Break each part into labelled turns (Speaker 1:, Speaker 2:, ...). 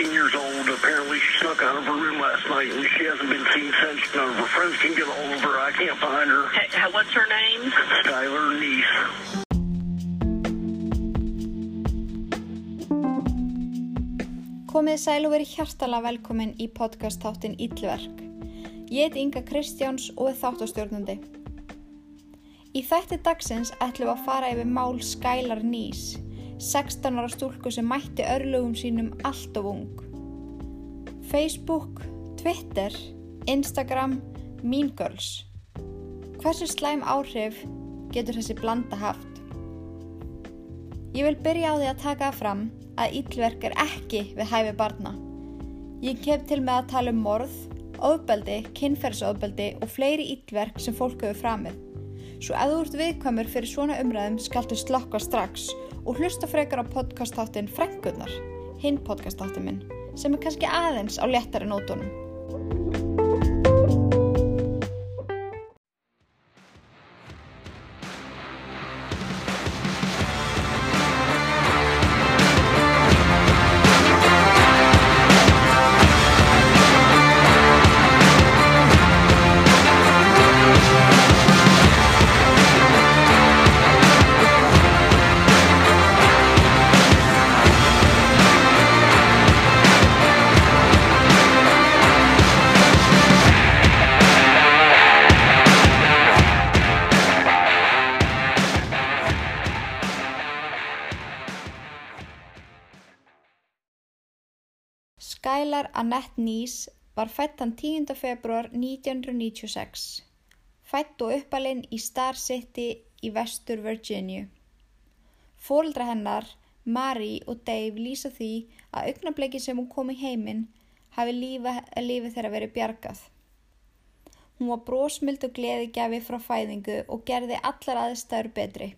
Speaker 1: 16 years old. Apparently, she snuck out of her room last night, and she hasn't been seen since. None of her friends can get a hold of her. I can't find her.
Speaker 2: Hey, what's her name?
Speaker 1: Skylar Neese.
Speaker 3: Komið sæl og verið hjartalega velkomin í podcast þáttin Íllverk. Ég heiti Inga Kristjáns og er þáttastjórnandi. Í þætti dagsins ætlum við að fara yfir mál Skylar Nýs, 16 ára stúlku sem mætti örlugum sínum allt of ung. Facebook, Twitter, Instagram, Mean Girls. Hversu slæm áhrif getur þessi blanda haft? Ég vil byrja á því að taka fram að íllverk er ekki við hæfi barna. Ég kem til með að tala um morð, ofbeldi, kynferðsofbeldi og fleiri íllverk sem fólk hefur framið. Svo ef þú ert viðkvæmur fyrir svona umræðum skaltu slokka strax og hlusta frekar á podcastáttin Frængunar, hinn podcastáttin minn, sem er kannski aðeins á léttari nótunum. Skylar Annette Nýs var fætt hann 10. februar 1996. Fætt og uppalinn í Star City í vestur Virginia. Fóldra hennar, Mary og Dave lýsa því að augnableki sem hún kom í heiminn hafi lífi, lífi þeirra verið bjargað. Hún var brósmild og gleðigjafi frá fæðingu og gerði allar aðstæður betri.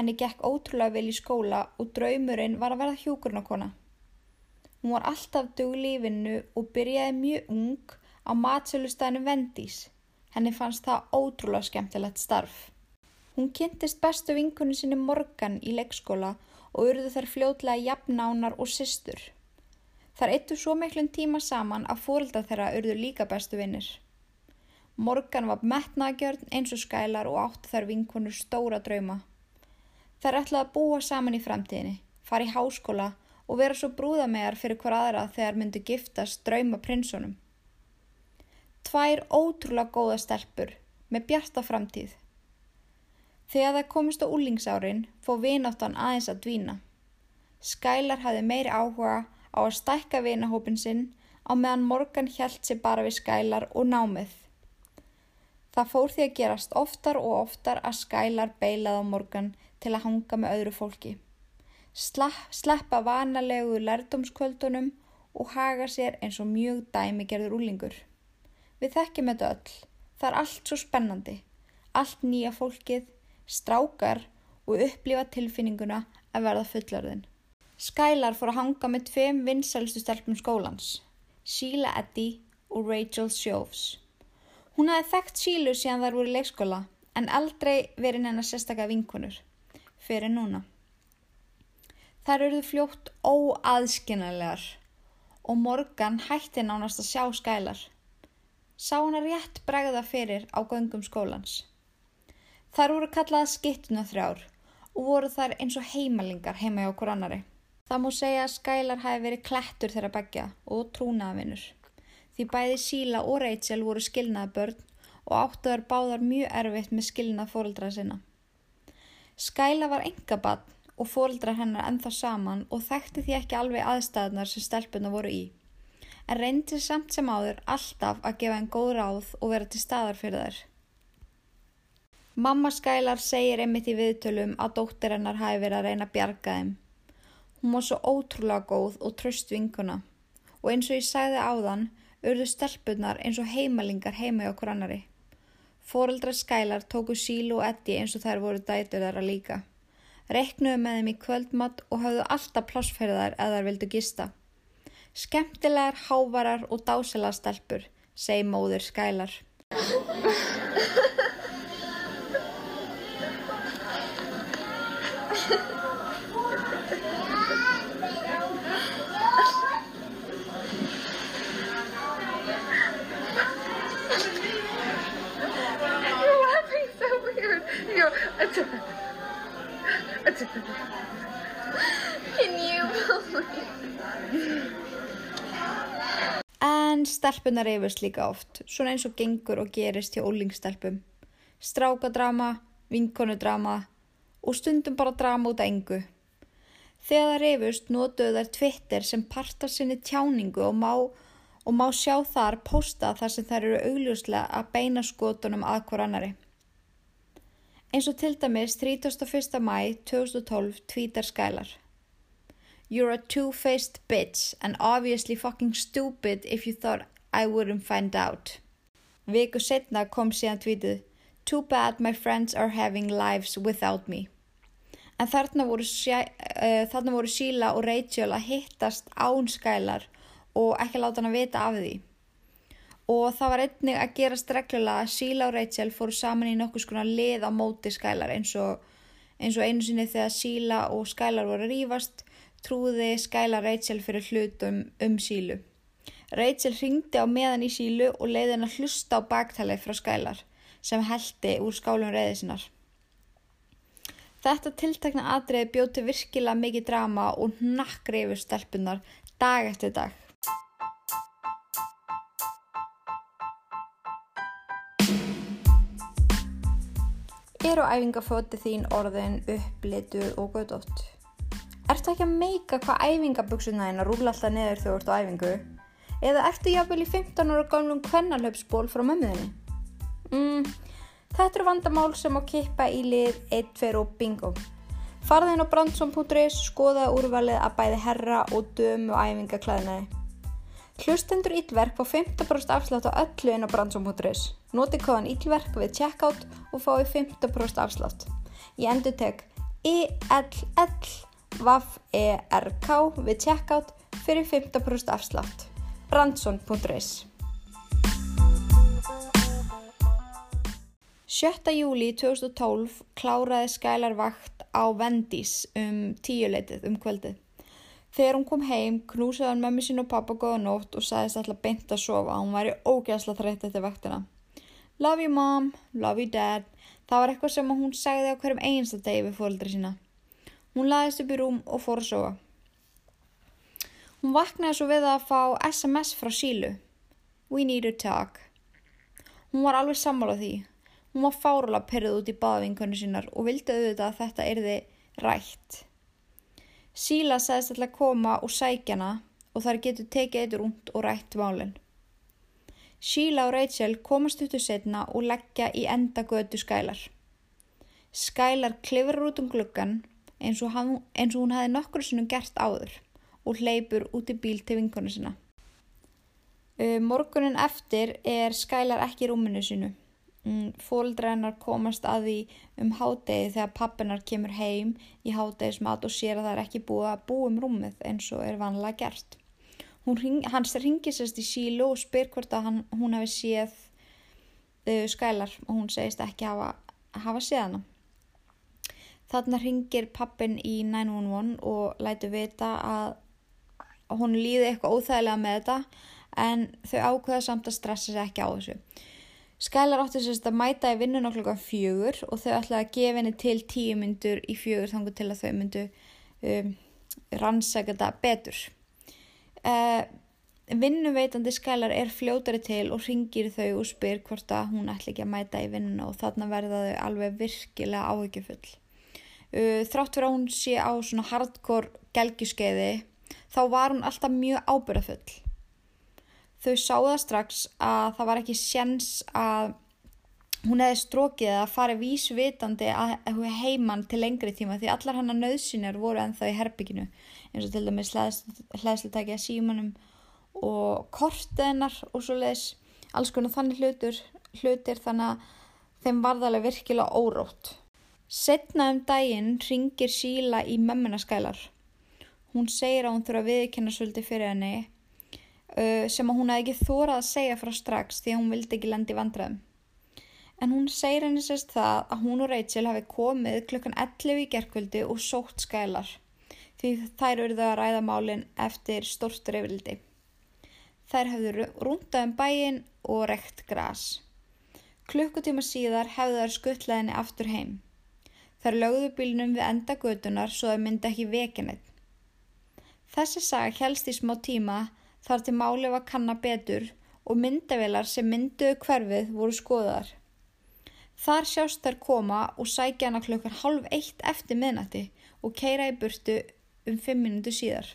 Speaker 3: Henni gekk ótrúlega vel í skóla og draumurinn var að verða hjúkurnakona. Hún var alltaf dugli í vinnu og byrjaði mjög ung á matsölustæðinu Vendís. Henni fannst það ótrúlega skemmtilegt starf. Hún kynntist bestu vinkunni sinni Morgan í leikskóla og urðu þær fljótlega jafnánar og systur. Þar eittu svo miklum tíma saman að fórelda þeirra urðu líka bestu vinnir. Morgan var metnagjörn eins og skælar og áttu þær vinkunur stóra drauma. Þær ætlaði að búa saman í framtíðinni, fara í háskóla og vera svo brúðamegar fyrir hver aðra þegar myndu giftast drauma prinsunum. Tvær ótrúlega góða stelpur með bjarta framtíð. Þegar það komist á úlingsárin fóð vináttan aðeins að dvína. Skælar hafði meiri áhuga á að stækka vinahópin sinn á meðan Morgan hjælt sér bara við skælar og námið. Það fór því að gerast oftar og oftar að skælar beilað á Morgan til að hanga með öðru fólki sleppa vanalegu lærdomskvöldunum og haga sér eins og mjög dæmigerður úlingur. Við þekkjum þetta öll. Það er allt svo spennandi. Allt nýja fólkið, strákar og upplifa tilfinninguna að verða fullarðin. Skylar fór að hanga með tveim vinsælstu stelpum skólans, Sheila Eddy og Rachel Shoves. Hún hafði þekkt Sheila síðan þar voru leikskóla en aldrei verið hennar sérstaklega vinkunur, fyrir núna. Þær eruðu fljótt óaðskynarlegar og Morgan hætti nánast að sjá skælar. Sá hana rétt bregða fyrir á göngum skólans. Þær voru kallaða skittuna þrjár og voru þær eins og heimalingar heima hjá okkur annari. Það múi segja að skælar hafi verið klettur þeirra begja og trúnaðavinnur. Því bæði Síla og Rachel voru skilnaða börn og áttu þær báðar mjög erfitt með skilnað fóröldra sinna. Skæla var engabann og fóldrar hennar ennþá saman og þekkti því ekki alveg aðstæðnar sem stelpuna voru í. En reyndi samt sem áður alltaf að gefa henn góð ráð og vera til staðar fyrir þær. Mamma Skælar segir einmitt í viðtölum að dóttir hennar hafi verið að reyna að bjarga þeim. Hún var svo ótrúlega góð og tröst vinkuna og eins og ég sagði áðan urðu stelpunar eins og heimalingar heima í okkur annari. Fóreldrar Skælar tóku sílu og eddi eins og þær voru dætur þar að líka reiknuðu með þeim í kvöldmatt og hafðu alltaf plássferðar að þær vildu gista. Skemmtilegar, hávarar og dásela stelpur, segi móður skælar. You're laughing so weird. You're... Can you believe En stelpunar reyfast líka oft, svona eins og gengur og gerist hjá ólingstelpum. Strákadrama, vinkonudrama og stundum bara drama út af engu. Þegar reyfust notuðu þær Twitter sem partar sinni tjáningu og má, og má sjá þar posta þar sem þær eru augljóslega að beina skotunum að hver annari. Eins og til dæmis 31. mæ 2012 tvítar skælar. You're a two-faced bitch and obviously fucking stupid if you thought I wouldn't find out. Viku setna kom síðan tvítið Too bad my friends are having lives without me. En þarna voru, uh, þarna voru Sheila og Rachel að hittast án skælar og ekki láta hann að vita af því. Og það var einnig að gera streglulega að Sheila og Rachel fóru saman í nokkus konar lið á móti skælar eins og, eins og einu sinni þegar Sheila og skælar voru rífast trúði skæla Rachel fyrir hlutum um sílu. Rachel ringdi á meðan í sílu og leiði henn að hlusta á baktalið frá skælar sem heldi úr skálum reyði sinnar. Þetta tiltakna atriði bjóti virkilega mikið drama og nakkri yfir stelpunar dag eftir dag. Er á æfingafóti þín orðin upplituð og gödótt? Ertu ekki að meika hvað æfingaböksuna þín að rúla alltaf neður þegar þú ert á æfingu? Eða ertu jáfnvel í 15 ára gamlum kvennalöpsból frá mömmuðinni? Mm, þetta eru vandamál sem á kippa í lið 1, 2 og bingo. Farðin á brandsson.is skoða úrvalið að bæði herra og dömu æfingaklæðinaði. Hlustendur Ílverk fá 15% afslátt á öllu inn á brandsson.is. Noti kóðan Ílverk við checkout og fái 15% afslátt. Ég endur tek ILL VAF-ERK við checkout fyrir 15% afslátt. Brandsson.is 7. júli 2012 kláraði Skælar vakt á Vendís um tíuleitið um kvöldið. Þegar hún kom heim knúsaði hann mömmu sín og pappa góða nótt og sagðist alltaf beint að sofa. Hún væri ógæðsla þreytt eftir vaktina. Love you mom, love you dad. Það var eitthvað sem hún sagði á hverjum einsta degi við fóreldri sína. Hún laðist upp í rúm og fór að sofa. Hún vaknaði svo við að fá SMS frá sílu. We need to talk. Hún var alveg sammálað því. Hún var fárulega perið út í baðvinkunni sínar og vildi auðvitað að þetta erði rætt. Síla sagðist alltaf að koma og sækjana og þar getur tekið eitt rúnt og rætt málinn. Síla og Rachel komast út úr setna og leggja í enda götu skælar. Skælar klifur út um gluggan eins og, hann, eins og hún hefði nokkur sinnum gert áður og hleypur út í bíl til vinkonu sinna. Uh, morgunin eftir er Skælar ekki í rúminu sinu. Fóldra hennar komast að því um hádegi þegar pappinar kemur heim í hádegismat og sér að það er ekki búið að búa um rúmið eins og er vanlega gert. Ring, hans ringir sérst í sílu og spyr hvort að hann, hún hefði séð uh, Skælar og hún segist ekki hafa, hafa séð hana. Þarna ringir pappin í 911 og lætu vita að hún líði eitthvað óþægilega með þetta en þau ákveða samt að stressa sér ekki á þessu. Skælar átti sérst að mæta í vinnun okkur fjögur og þau ætlaði að gefa henni til tíu myndur í fjögur þannig til að þau myndu um, rannsaka þetta betur. Uh, vinnuveitandi Skælar er fljótari til og ringir þau og spyr hvort að hún ætla ekki að mæta í vinnuna og þarna verða þau alveg virkilega áhyggjufull. Uh, þrátt fyrir að hún sé á svona hardcore gelgiskeiði þá var hún alltaf mjög ábyrðafull. Þau sáða strax að það var ekki sjens að hún hefði strókið að fara vísvitandi að heimann til lengri tíma því allar hann að nöðsynjar voru ennþá í herbygginu eins og til dæmis hlæðslutæki að símanum og kortenar og svo leiðis alls konar þannig hlutur, hlutir þannig að þeim varðalega virkilega órótt. Setna um daginn ringir síla í mömmunaskælar. Hún segir að hún þurfa að viðkynna svolítið fyrir henni uh, sem að hún hefði ekki þórað að segja frá strax því að hún vildi ekki lendi vandræðum. En hún segir henni sérst það að hún og Rachel hafi komið klukkan 11 í gerkvöldi og sótt skælar því þær verðu að ræða málinn eftir stórstur yfirildi. Þær hefðu rúndað um bæin og rekt gras. Klukkutíma síðar hefðu þær skuttlaðinni aftur heim. Þær lögðu bílnum við enda gödunar svo þau myndi ekki vekinni. Þessi saga helst í smá tíma þar til máli var kanna betur og myndavilar sem mynduðu hverfið voru skoðar. Þar sjást þær koma og sækja hana klukkar halv eitt eftir miðnætti og keira í burtu um fimm minútu síðar.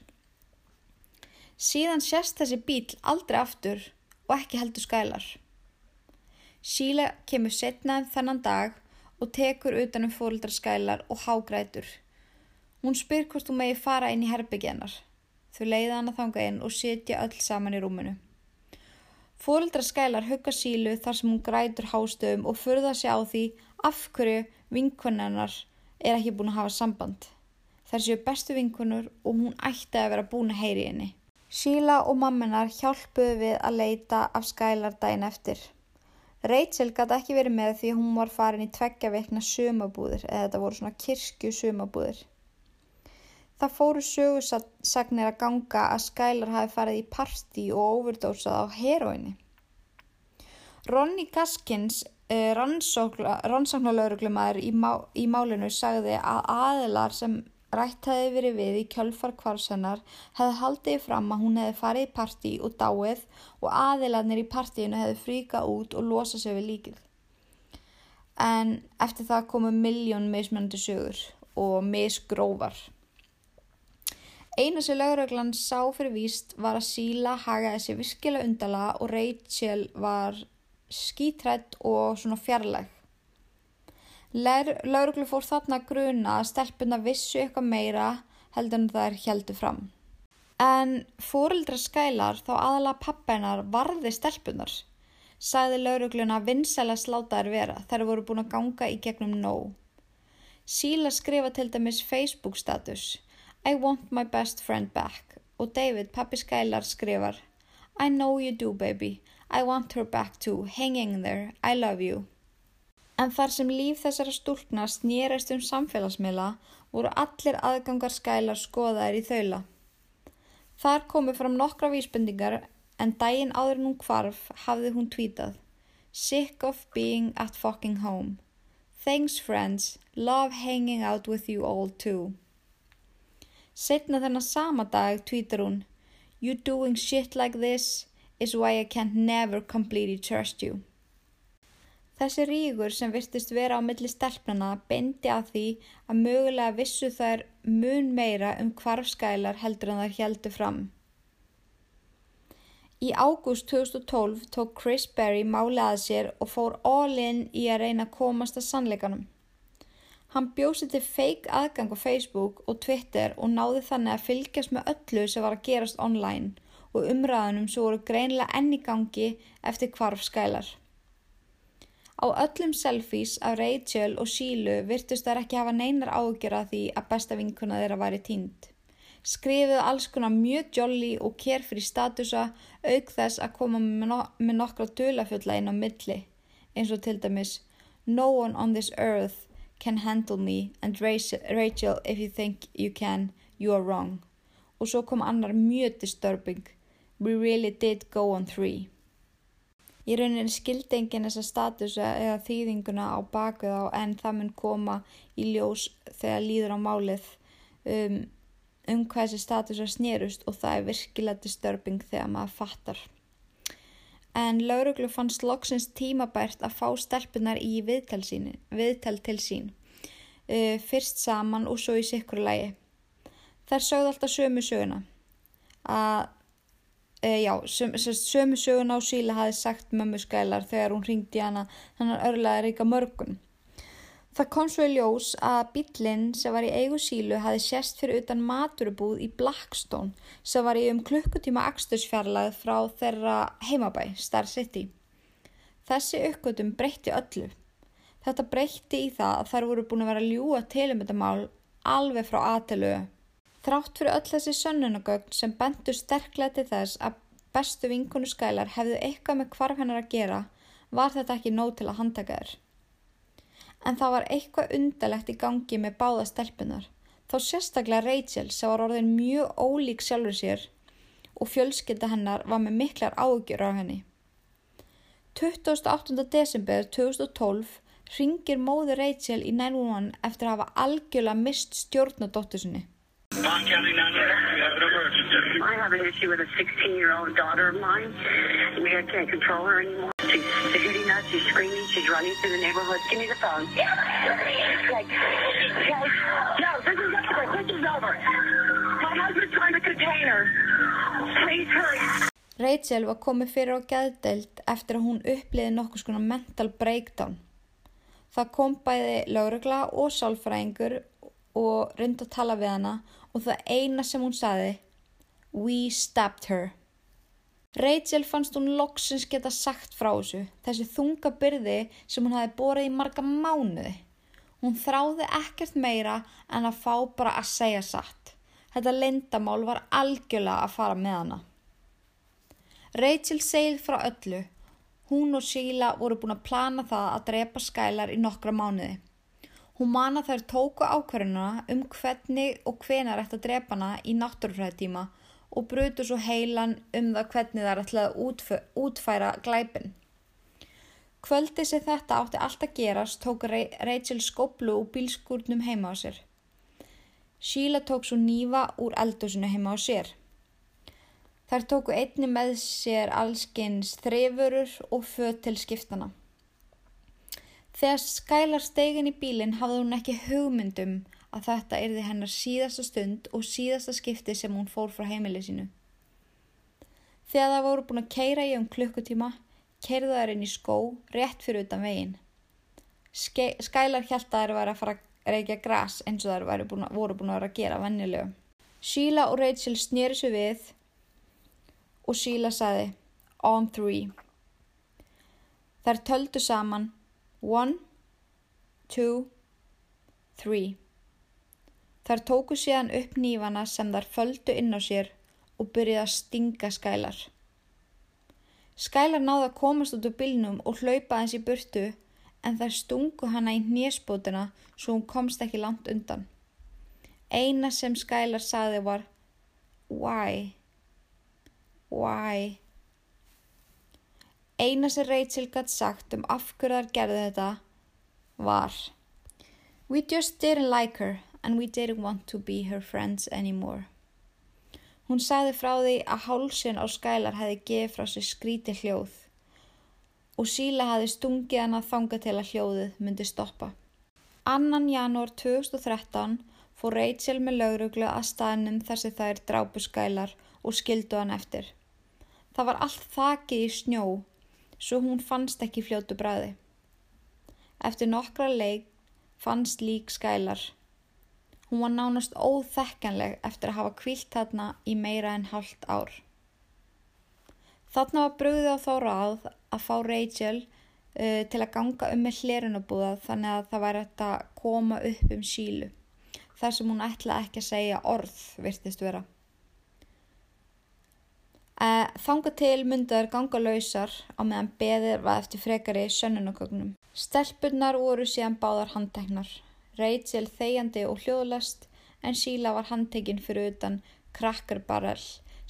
Speaker 3: Síðan sést þessi bíl aldrei aftur og ekki heldur skælar. Síla kemur setna en þennan dag og tekur utanum fóröldarskælar og hágrætur. Hún spyr hvort þú megi fara inn í herbyggjennar. Þau leiða hana þanga inn og sitja öll saman í rúminu. Fóröldarskælar hugga sílu þar sem hún grætur hástöðum og förða sig á því af hverju vinkonennar er ekki búin að hafa samband. Þær séu bestu vinkonur og hún ætti að vera búin að heyri henni. Síla og mammenar hjálpuðu við að leita af skælar dæin eftir. Rachel gæti ekki verið með því hún var farin í tveggja veikna sumabúðir eða þetta voru svona kirkju sumabúðir. Það fóru sögursagnir að ganga að Skylar hafi farið í parti og overdósað á heroinni. Ronny Gaskins, eh, rannsóknarlauruglumæður í, má, í málinu, sagði að aðilar sem rætt hefði verið við í kjölfar kvarsennar hefði haldið fram að hún hefði farið í partí og dáið og aðilarnir í partíinu hefði fríkað út og losað sér við líkið. En eftir það komu miljón mismennandi sögur og misgrófar. Einu sem lauröglann sá fyrir víst var að síla hagaði sér virkilega undala og Rachel var skítrætt og svona fjarlæg. Lauruglu fór þarna gruna að stelpuna vissu eitthvað meira heldur en það er heldur fram. En fórildra skælar þá aðala pappenar varði stelpunar. Sæði laurugluna vinsæla slátaðir vera þær voru búin að ganga í gegnum nóg. Síla skrifa til dæmis Facebook status I want my best friend back og David, pappi skælar, skrifar I know you do baby, I want her back too, hang in there, I love you. En þar sem líf þessara stúlkna snýrast um samfélagsmiðla voru allir aðgangar skælar skoðaðir í þaula. Þar komu fram nokkra vísbendingar en daginn áður en hún kvarf hafði hún tvítað Sick of being at fucking home. Thanks friends, love hanging out with you all too. Setna þennan sama dag tvítar hún You doing shit like this is why I can't never completely trust you. Þessi ríkur sem virtist vera á milli stelpnana beindi að því að mögulega vissu þær mun meira um hvarfskælar heldur en þær heldur fram. Í ágúst 2012 tók Chris Berry máli að sér og fór all in í að reyna að komast að sannleikanum. Hann bjósi til feik aðgang á Facebook og Twitter og náði þannig að fylgjast með öllu sem var að gerast online og umræðanum svo voru greinlega enni gangi eftir hvarfskælar. Á öllum selfies af Rachel og Sílu virtust þær ekki hafa neinar ágjör að því að besta vinkuna þeirra væri tínd. Skrifuðu alls konar mjög jolly og carefree statusa auk þess að koma með nokkra dölafjölla inn á milli eins og til dæmis No one on this earth can handle me and Rachel if you think you can, you are wrong. Og svo kom annar mjög disturbing We really did go on three. Í rauninni skildi enginn þessa status eða þýðinguna á baku þá en það mun koma í ljós þegar líður á málið um, um hvað þessi status er snýrust og það er virkilega disturbing þegar maður fattar. En lauruglu fannst loksins tímabært að fá stelpunar í viðtal, síni, viðtal til sín, uh, fyrst saman og svo í sikkur lægi. Þær sögðu alltaf sömu söguna að Uh, já, söm, sömu sögun á síla hafi sagt mömmu skælar þegar hún ringdi hana þannig að örlaði reyka mörgun. Það kom svo í ljós að bílinn sem var í eigu sílu hafi sérst fyrir utan maturubúð í Blackstone sem var í um klukkutíma axtursfjarlæð frá þeirra heimabæ, Star City. Þessi uppgötum breytti öllu. Þetta breytti í það að þær voru búin að vera ljúa tilumöndamál alveg frá aðtöluðu. Þrátt fyrir öll þessi sönnunagögn sem bentur sterklega til þess að bestu vinkonu skælar hefðu eitthvað með hvarf hennar að gera, var þetta ekki nóg til að handtaka þér. En það var eitthvað undalegt í gangi með báða stelpunar, þá sérstaklega Rachel sem var orðin mjög ólík sjálfur sér og fjölskylda hennar var með miklar ágjur á henni. 28. desember 2012 ringir móður Rachel í 911 eftir að hafa algjörlega mist stjórn
Speaker 1: Bond County 911, we have an emergency.
Speaker 2: I have an issue with a 16-year-old daughter of mine. We can't control her anymore. She's shooting us. She's screaming. She's running through the neighborhood. Give me the phone. Okay. Okay. No, this is over. This is over. My husband's trying to contain her. Please hurry.
Speaker 3: Rachel var komið fyrir á geðdeild eftir að hún uppliði nokkuð skona mental breakdown. Það kom bæði laurugla og sálfræðingur og reyndi að tala við hana og það eina sem hún saði We stabbed her. Rachel fannst hún loksins geta sagt frá þessu, þessi þunga byrði sem hún hafi borið í marga mánuði. Hún þráði ekkert meira en að fá bara að segja satt. Þetta lindamál var algjörlega að fara með hana. Rachel segið frá öllu. Hún og Sheila voru búin að plana það að drepa skælar í nokkra mánuði. Hún man að þær tóku ákvarðuna um hvernig og hvenar ætti að drepa hana í náttúrufræðtíma og brutu svo heilan um það hvernig þær ætlaði að útfæ útfæra glæpin. Kvöldi sem þetta átti allt að gerast tók Rachel skoblu úr bílskúrnum heima á sér. Sheila tók svo nýfa úr eldusinu heima á sér. Þær tóku einni með sér allskins þrefurur og föt til skiptana. Þegar skælar stegin í bílinn hafði hún ekki hugmyndum að þetta erði hennar síðasta stund og síðasta skipti sem hún fór frá heimilið sínu. Þegar það voru búin að keira í um klukkutíma, keirðu þær inn í skó rétt fyrir utan veginn. Ske skælar hjælt að þær væri að fara að reykja græs eins og þær búin að, voru búin að vera að gera vennilegu. Sheila og Rachel snýri svo við og Sheila saði on three. Þær töldu saman one, two, three. Þar tóku síðan upp nýfana sem þar földu inn á sér og byrjuði að stinga skælar. Skælar náði að komast út úr bylnum og hlaupa eins í burtu en þær stungu hana í hnésbótuna svo hún komst ekki langt undan. Eina sem skælar saði var Why? Why? Eina sem Rachel gætt sagt um afhverjar gerði þetta var We just didn't like her and we didn't want to be her friends anymore. Hún saði frá því að hálsun á skælar hefði gefið frá sér skríti hljóð og síla hefði stungið hann að þanga til að hljóðið myndi stoppa. Annan janúar 2013 fór Rachel með lauruglu að staðnum þar sem þær drápu skælar og skildu hann eftir. Það var allt þakið í snjó, svo hún fannst ekki fljótu bræði. Eftir nokkra leik fannst lík skælar Hún var nánast óþekkanleg eftir að hafa kvílt þarna í meira en halvt ár. Þarna var bröðið á þá ráð að fá Rachel uh, til að ganga um með hlerunabúða þannig að það væri að koma upp um sílu. Þar sem hún ætlaði ekki að segja orð, virtist vera. Uh, þanga til myndaður ganga lausar á meðan beðir var eftir frekari sönnunagögnum. Stelpunnar voru síðan báðar handteknar. Rachel þegjandi og hljóðlast en Sheila var handtekinn fyrir utan Cracker Barrel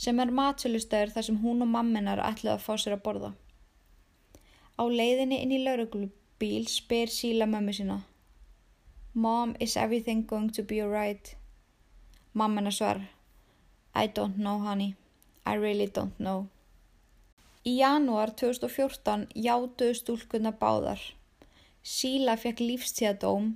Speaker 3: sem er matsölustöður þar sem hún og mamminar ætlaði að fá sér að borða. Á leiðinni inn í lauruglubíl spyr Sheila mömmu sína Mom, is everything going to be alright? Mammina svar I don't know honey, I really don't know. Í janúar 2014 játuðu stúlkunna báðar. Sheila fekk lífstíðadóm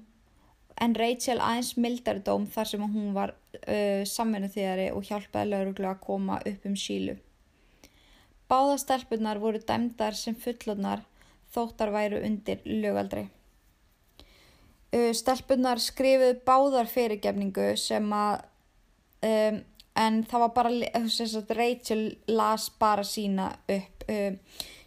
Speaker 3: en Rachel aðeins mildari dóm þar sem hún var uh, samvinnu þýðari og hjálpaði lauruglu að koma upp um sílu. Báðastelpunar voru dæmdar sem fullodnar þóttar væru undir lögaldri. Uh, stelpunar skrifuð báðar fyrirgefningu sem að um, en það var bara sagt, Rachel las bara sína upp. Uh,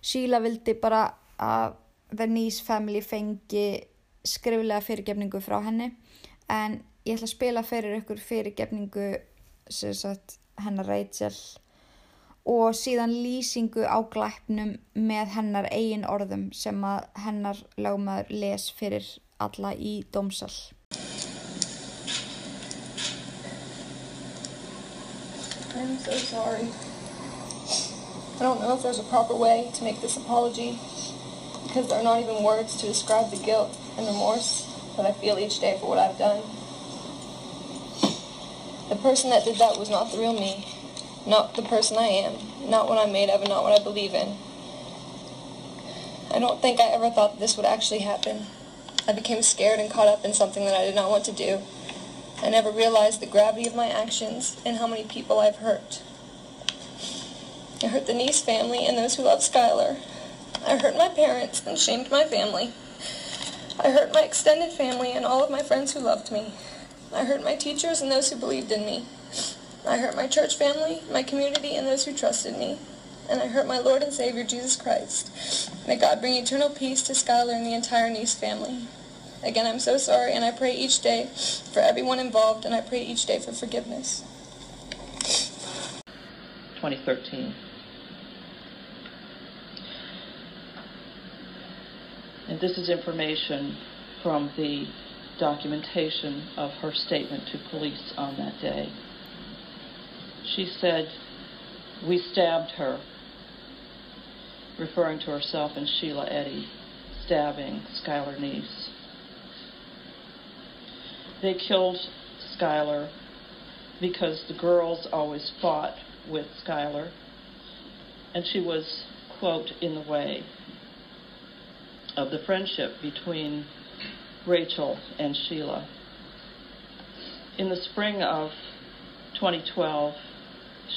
Speaker 3: Sheila vildi bara að The Nice Family fengi skriflega fyrirgefningu frá henni en ég ætla að spila fyrir ykkur fyrirgefningu sagt, hennar Rachel og síðan lýsingu á glæpnum með hennar eigin orðum sem að hennar lagmaður les fyrir alla í dómsal.
Speaker 4: I'm so sorry. I don't know if there's a proper way to make this apology because there are not even words to describe the guilt and remorse that I feel each day for what I've done. The person that did that was not the real me, not the person I am, not what I'm made of, and not what I believe in. I don't think I ever thought that this would actually happen. I became scared and caught up in something that I did not want to do. I never realized the gravity of my actions and how many people I've hurt. I hurt the Niece family and those who love Skylar. I hurt my parents and shamed my family. I hurt my extended family and all of my friends who loved me. I hurt my teachers and those who believed in me. I hurt my church family, my community, and those who trusted me. And I hurt my Lord and Savior, Jesus Christ. May God bring eternal peace to Skylar and the entire Niece family. Again, I'm so sorry, and I pray each day for everyone involved, and I pray each day for forgiveness.
Speaker 5: 2013. And this is information from the documentation of her statement to police on that day. She said, We stabbed her, referring to herself and Sheila Eddy, stabbing Skylar Neese. They killed Skylar because the girls always fought with Skylar, and she was, quote, in the way of the friendship between Rachel and Sheila. In the spring of 2012,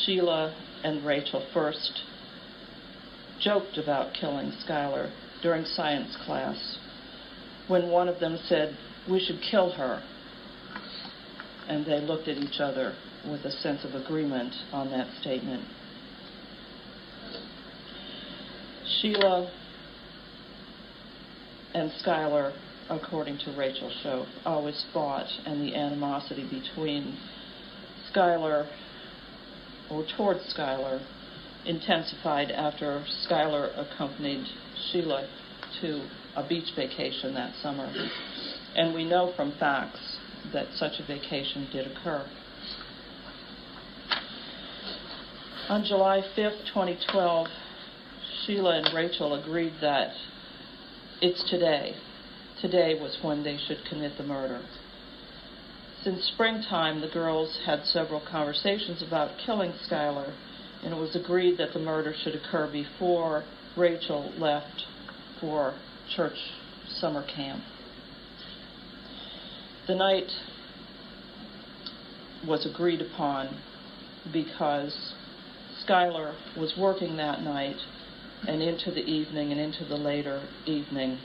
Speaker 5: Sheila and Rachel first joked about killing Skylar during science class when one of them said, We should kill her. And they looked at each other with a sense of agreement on that statement. Sheila and Skylar, according to Rachel Shoaf, always fought, and the animosity between Skylar, or towards Skylar, intensified after Skylar accompanied Sheila to a beach vacation that summer. And we know from facts that such a vacation did occur. On July 5th, 2012, Sheila and Rachel agreed that it's today. Today was when they should commit the murder. Since springtime, the girls had several conversations about killing Skylar, and it was agreed that the murder should occur before Rachel left for church summer camp. The night was agreed upon because Skylar was working that night and into the evening and into the later evening.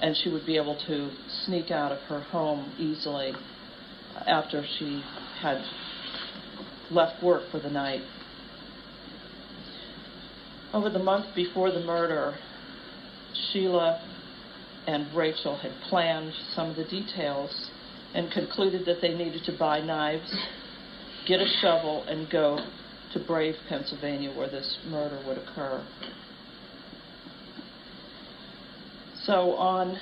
Speaker 5: And she would be able to sneak out of her home easily after she had left work for the night. Over the month before the murder, Sheila and Rachel had planned some of the details and concluded that they needed to buy knives, get a shovel, and go to Brave, Pennsylvania, where this murder would occur. So on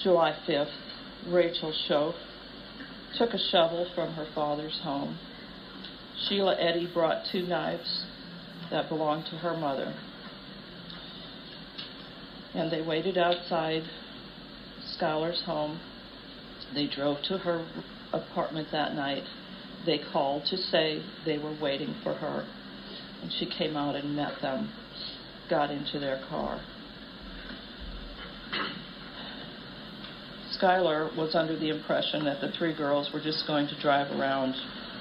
Speaker 5: July 5th, Rachel Shoaf took a shovel from her father's home. Sheila Eddy brought two knives that belonged to her mother. And they waited outside Skylar's home. They drove to her apartment that night they called to say they were waiting for her. And she came out and met them, got into their car. Skylar was under the impression that the three girls were just going to drive around,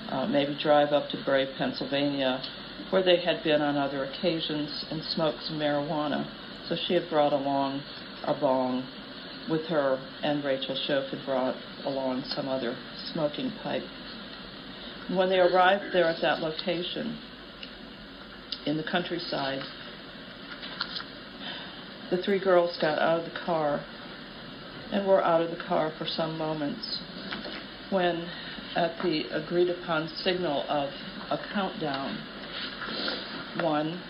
Speaker 5: uh, maybe drive up to Brave, Pennsylvania, where they had been on other occasions and smoked some marijuana. So she had brought along a bong with her, and Rachel had brought along some other smoking pipe. When they arrived there at that location in the countryside, the three girls got out of the car and were out of the car for some moments when, at the agreed upon signal of a countdown one,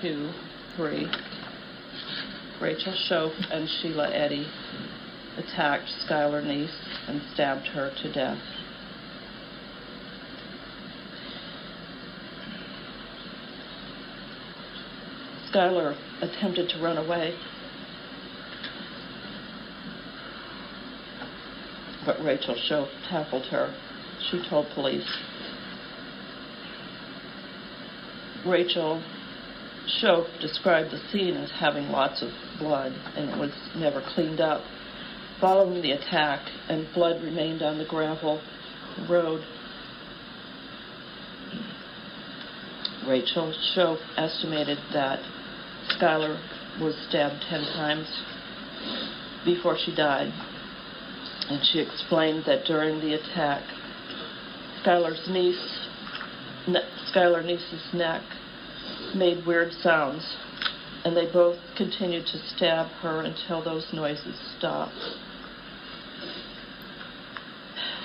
Speaker 5: two, three, Rachel Shoaf and Sheila Eddy attacked Skylar Neese and stabbed her to death. Skylar attempted to run away, but Rachel Shoaf tackled her she told police. Rachel Shope described the scene as having lots of blood and it was never cleaned up. Following the attack, and blood remained on the gravel road. Rachel Shope estimated that Skylar was stabbed 10 times before she died. And she explained that during the attack, Skylar's niece, ne- Skylar niece's neck made weird sounds, and they both continued to stab her until those noises stopped.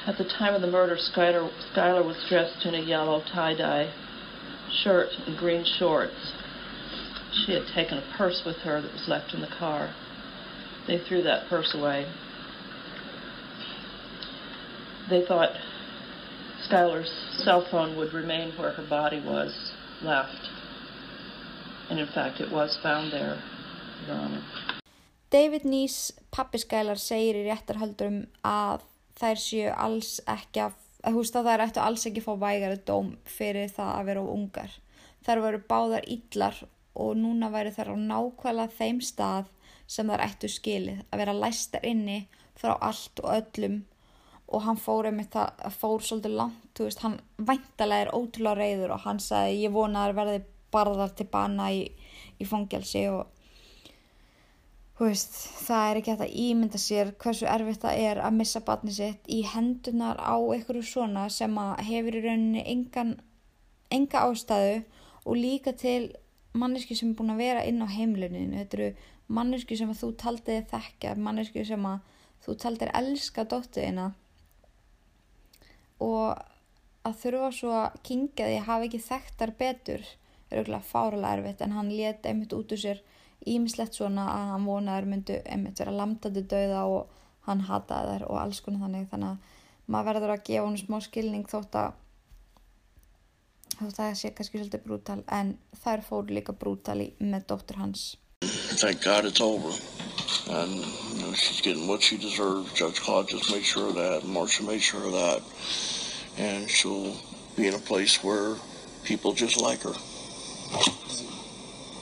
Speaker 5: At the time of the murder, Skylar, was dressed in a yellow tie-dye shirt and green shorts. She had taken a purse with her that was left in the car. They threw that purse away. They thought Skylar's cell phone would remain where her body was left. And in fact, it was found there, Your Honor.
Speaker 3: David Nýs pappi Skælar segir í réttarhöldurum að þær séu alls ekki að, að húst að þær ættu alls ekki að fá vægari dóm fyrir það að vera á ungar. Þær voru báðar illar og núna væri þær á nákvæmlega þeim stað sem þær ættu skilið að vera læstar inni frá allt og öllum og hann fór einmitt það fór svolítið langt, þú veist, hann væntalega er ótrúlega reyður og hann sagði ég vona að þær verði barðar til bana í, í fangelsi og veist, það er ekki hægt að ímynda sér hversu erfitt það er að missa batni sitt í hendunar á einhverju svona sem hefur í rauninni engan, enga ástæðu og líka til manneski sem er búin að vera inn á heimluninu þetta eru manneski sem þú taldiði þekka manneski sem þú taldir elska dóttuðina og að þurfa svo að kingja því að hafa ekki þekktar betur auðvitað fáralega erfitt en hann let einmitt út úr sér ímislegt svona að hann vonaður myndu einmitt vera lamtandi dauða og hann hataði þær og alls konar þannig þannig að maður verður að gefa hann smá skilning þótt að þótt að það sé kannski svolítið brútal en þær fóru líka brútali með dóttur hans
Speaker 1: Thank God it's over. And you know, she's getting what she deserves. Judge Claude just made sure of that. Marcia made sure of that. And she'll be in a place where people just like her.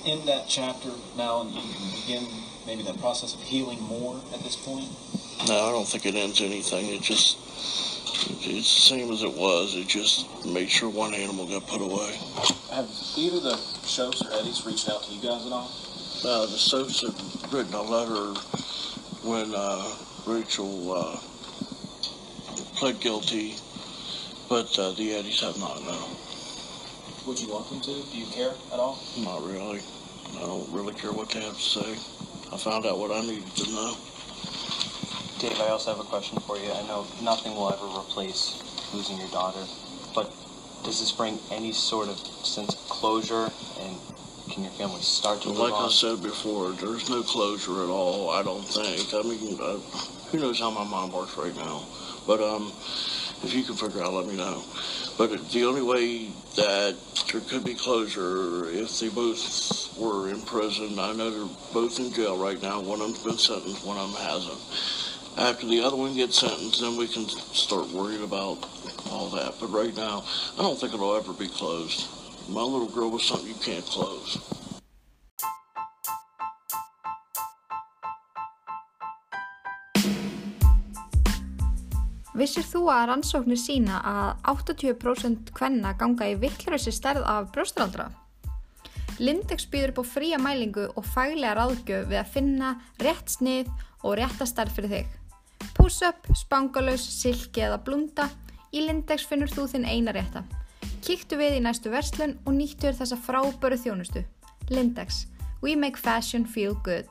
Speaker 6: End that chapter now and you can begin maybe that process of healing more at this point?
Speaker 1: No, I don't think it ends anything. It just, it's the same as it was. It just made sure one animal got put away.
Speaker 6: Have either the Shows or Eddies reached out to you guys at all?
Speaker 1: Uh, the Soaps had written a letter when uh, Rachel uh, pled guilty, but uh, the Eddies have not, no.
Speaker 6: Would you want them to? Do you care at all?
Speaker 1: Not really. I don't really care what they have to say. I found out what I needed to know.
Speaker 7: Dave, I also have a question for you. I know nothing will ever replace losing your daughter, but does this bring any sort of sense of closure and can your family start to move
Speaker 1: Like I said before, there's no closure at all, I don't think. I mean, uh, who knows how my mom works right now. But um, if you can figure out, let me know. But the only way that there could be closure if they both were in prison. I know they're both in jail right now. One of them's been sentenced, one of them hasn't. After the other one gets sentenced, then we can start worrying about all that. But right now, I don't think it'll ever be closed. My little girl was something you can't close.
Speaker 3: Vissir þú að rannsóknir sína að 80% kvenna ganga í vittlurössi stærð af brjóstaraldra? Lindex býður upp á fría mælingu og faglega ráðgjöf við að finna rétt snið og rétta stærð fyrir þig. Puss-up, spangalös, silki eða blunda, í Lindex finnur þú þinn eina rétta. Kíktu við í næstu verslun og nýttu þér þessa fráböru þjónustu. Lindex. We make fashion feel good.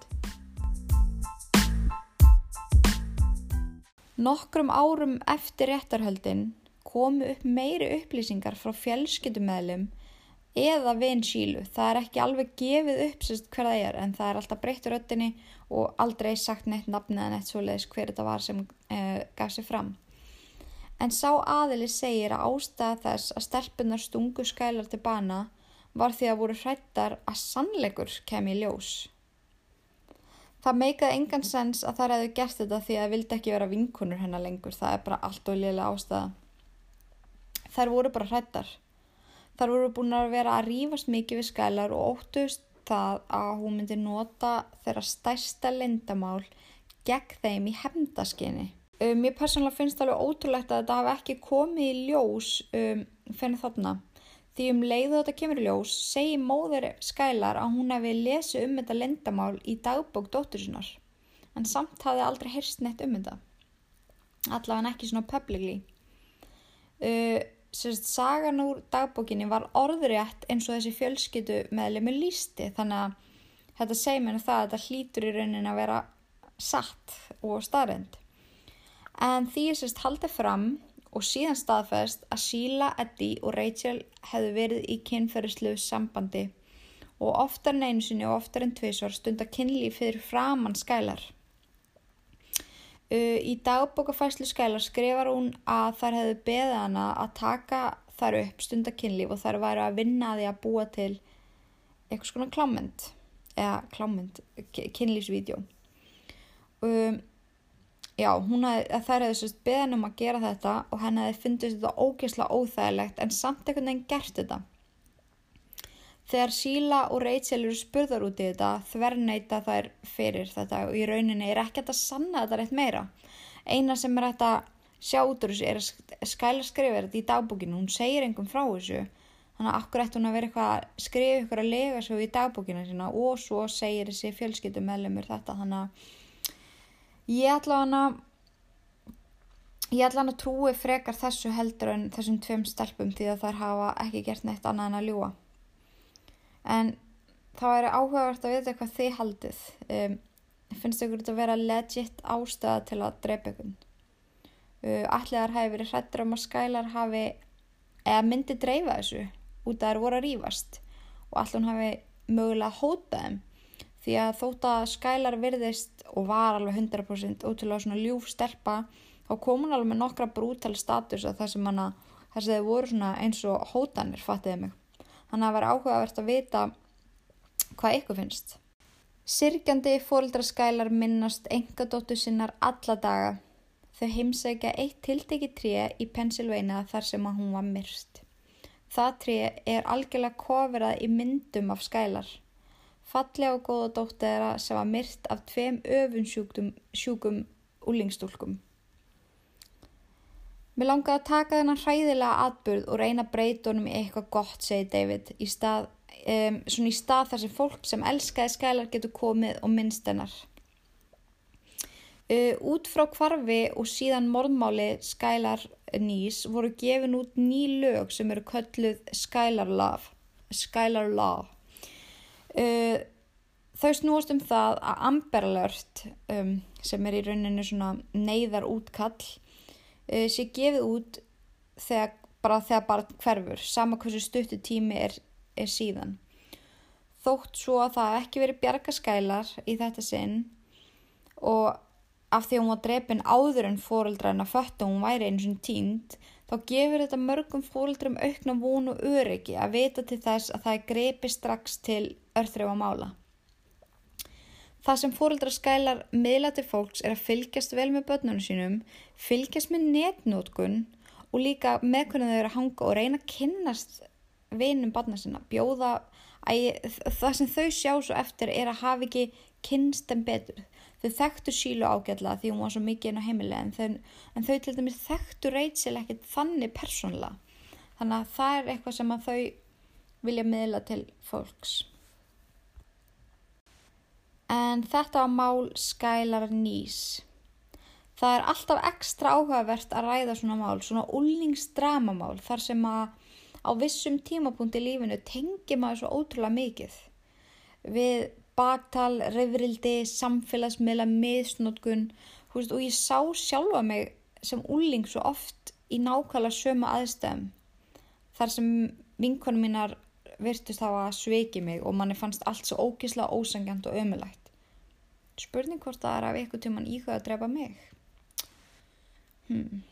Speaker 3: Nokkrum árum eftir réttarhöldin komu upp meiri upplýsingar frá fjölskyldumæðlum eða vin sílu. Það er ekki alveg gefið upp sérst hver það er en það er alltaf breyttur röttinni og aldrei sagt neitt nafni eða neitt svoleiðis hver þetta var sem uh, gaf sér fram. En sá aðili segir að ástæða þess að stelpunar stungu skælar til bana var því að voru hrættar að sannleikur kemi í ljós. Það meikaði engan sens að þær hefðu gert þetta því að það vildi ekki vera vinkunur hennar lengur. Það er bara allt og liðlega ástæða. Þær voru bara hrættar. Þær voru búin að vera að rífast mikið við skælar og óttust það að hún myndi nota þeirra stærsta lindamál gegn þeim í hefndaskinni. Um, mér persónulega finnst alveg ótrúlegt að þetta hafi ekki komið í ljós um, fyrir þarna. Því um leiðu þetta kemur í ljós segi móður skælar að hún hefði lesið um þetta lindamál í dagbók dóttur sinnar. En samt hafði aldrei heyrst neitt um þetta. Allavega ekki svona publicly. Uh, sérst, sagan úr dagbókinni var orðrétt eins og þessi fjölskyttu meðlemi lísti þannig að þetta segir mér það að þetta hlýtur í raunin að vera satt og staðrind. En því er sérst haldið fram og síðan staðfæst að Sheila, Eddie og Rachel hefðu verið í kynferðislu sambandi og oftar en einu sinni og oftar en tvísvar stundar kynlíf fyrir framann skælar. Uh, í dagbókafæslu skælar skrifar hún að þær hefðu beðið hana að taka þar upp stundar kynlíf og þær væri að vinna því að búa til eitthvað svona klámynd eða klámynd, kynlífsvídeó. Um, já, hún hafði, þær hefði sérst beðin um að gera þetta og henni hefði fundist þetta ógeðslega óþægilegt en samt einhvern veginn gert þetta. Þegar Síla og Rachel eru spurðar út í þetta þverneita þær fyrir þetta og í rauninni er ekkert að sanna þetta rétt meira. Eina sem er hægt að sjá út úr þessu er að skæla skrifa þetta í dagbúkinu, hún segir engum frá þessu. Þannig að akkur ætti hún að vera eitthvað að skrifa ykkur að lega svo í dagbúkinu sína og svo segir þessi fjölskyttu meðlumur þetta. Þannig að ég ætla hana, ég ætla hana trúi frekar þessu heldur en þessum tveim stelpum því að þær hafa ekki gert neitt annað en að ljúa en þá er áhugavert að vita hvað þið haldið. Um, finnst ykkur þetta að vera legit ástæða til að drepa ykkur? Uh, allir hafi verið hrættur um að skælar hafi eða myndi dreifa þessu út að það voru að rýfast og allir hafi mögulega hótað þeim því að þótt að skælar virðist og var alveg 100% ótrúlega svona ljúf stelpa þá kom hún alveg með nokkra brútal status að það sem hana þess að þið voru svona eins og hótanir fattiði mig Þannig að það var áhugavert að vita hvað ykkur finnst. Sirkjandi fóreldraskælar minnast engadóttu sinnar alla daga. Þau heimsækja eitt tildegi tré í Pennsylvania þar sem að hún var myrst. Það tré er algjörlega kofirað í myndum af skælar. Fallega og góða dóttera sem var myrt af tveim öfunsjúkum úlingstúlkum. Mér langaði að taka þennan hræðilega atburð og reyna að breyta honum í eitthvað gott, segi David, í stað, um, svona í stað þar sem fólk sem elskaði skælar getur komið og minnst hennar. Uh, út frá kvarfi og síðan morðmáli skælar nýs voru gefin út ný lög sem eru kölluð Skylar Law. Skylar Law. Uh, þau snúast um það að Amber Alert, um, sem er í rauninu svona neyðar útkall, uh, sé gefið út þegar bara þegar barn hverfur, sama hversu stuttu tími er, er síðan. Þótt svo að það ekki verið bjargaskælar í þetta sinn og af því að hún var drefin áður en fóreldrarna föttu hún væri eins og tínd, þá gefur þetta mörgum fóreldrum aukna vonu öryggi að vita til þess að það er grepi strax til örþröfa mála. Það sem fóreldraskælar miðla til fólks er að fylgjast vel með börnunum sínum, fylgjast með netnótkun og líka með hvernig þau eru að hanga og reyna að kynnast vinum barna sinna. Bjóða, að, það sem þau sjá svo eftir er að hafa ekki kynst þeim betur. Þau þekktu sílu ágætla því hún var svo mikið inn á heimilega en þau, en þau til dæmis þekktu Rachel ekkert þannig persónlega. Þannig að það er eitthvað sem að þau vilja miðla til fólks. En þetta var mál Skylar Nýs. Það er alltaf ekstra áhugavert að ræða svona mál, svona úlningsdramamál þar sem að á vissum tímapunkti í lífinu tengi maður svo ótrúlega mikið. Við baktal, reyfrildi, samfélagsmiðla, miðsnótkun og ég sá sjálfa mig sem úlning svo oft í nákvæmlega sömu aðstæðum. Þar sem vinkonum mínar virtust hafa sveikið mig og manni fannst allt svo ógísla ósangjant og ömulegt. Spurning hvort það er af ykkur tíman íhuga að drepa mig. Hmm.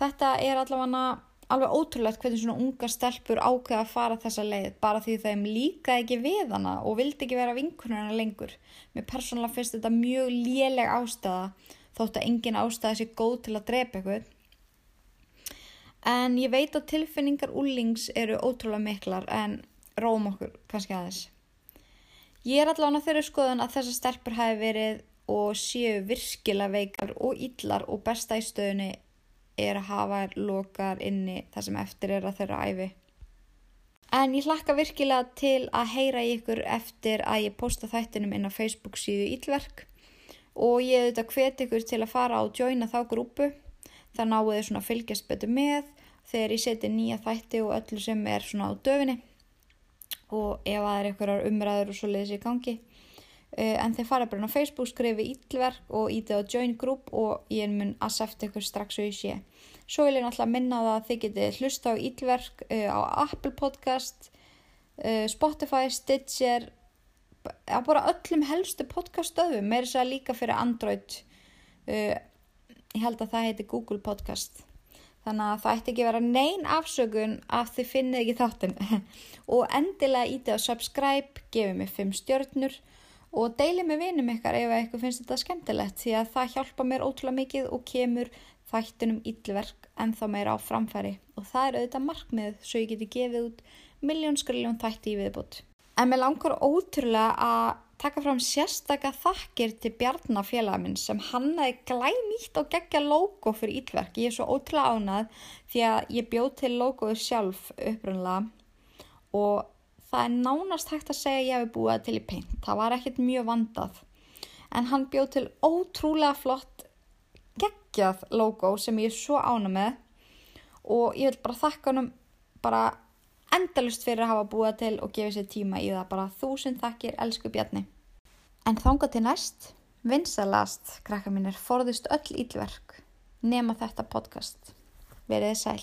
Speaker 3: Þetta er allavega alveg ótrúlegt hvernig svona unga stelpur ákveða að fara þessa leið bara því þeim líka ekki við hana og vildi ekki vera vinkununa lengur. Mér persónulega finnst þetta mjög léleg ástæða þótt að engin ástæða sé góð til að drepa ykkur. En ég veit að tilfinningar úlings eru ótrúlega miklar en róm okkur kannski aðeins. Ég er allavega á þeirri skoðun að þessar stelpur hafi verið og séu virkilega veikar og illar og besta í stöðunni er að hafa lokar inni það sem eftir er að þeirra æfi. En ég hlakka virkilega til að heyra í ykkur eftir að ég posta þættinum inn á Facebook síðu Ílverk og ég auðvitað hveti ykkur til að fara og joina þá grúpu. Það náðu þið svona að fylgjast betur með þegar ég seti nýja þætti og öllu sem er svona á döfinni og ef það er einhverjar umræður og svo leiðis í gangi. Uh, en þeir fara bara á Facebook, skrifi ítlverk og ítið á join group og ég mun að sefta ykkur strax og ég sé. Svo vil ég náttúrulega minna það að þið getið hlusta á ítlverk uh, á Apple Podcast, uh, Spotify, Stitcher, á bara öllum helstu podcaststöðum, með þess að líka fyrir Android. Ég held að það heiti Google Podcast. Þannig að það ætti ekki vera neyn afsökun að þið finnið ekki þáttinn. og endilega ítið á subscribe, gefið mér 5 stjórnur og deilið með vinum ykkar ef eitthvað finnst þetta skemmtilegt því að það hjálpa mér ótrúlega mikið og kemur þættunum íllverk en þá meira á framfæri og það er auðvitað markmið svo ég geti gefið út miljónskriljón þætti í viðbútt. En mér langar ótrúlega að taka fram sérstakka þakkir til Bjarnafélag minn sem hannaði glænýtt og geggja logo fyrir íllverk. Ég er svo ótrúlega ánað því að ég bjóð til logoðu sjálf upprunlega og það er nánast hægt að segja ég hef búið til í peint. Það var ekkert mjög vandað. En hann bjóð til ótrúlega flott geggjað logo sem ég er svo ána með og ég vil bara þakka hann bara endalust fyrir að hafa búið til og gefið sér tíma í það. Bara þúsund þakkir, elsku Bjarni. En þánga til næst, vinsalast, krakka mínir, forðust öll ílverk nema þetta podcast. Verðið sæl.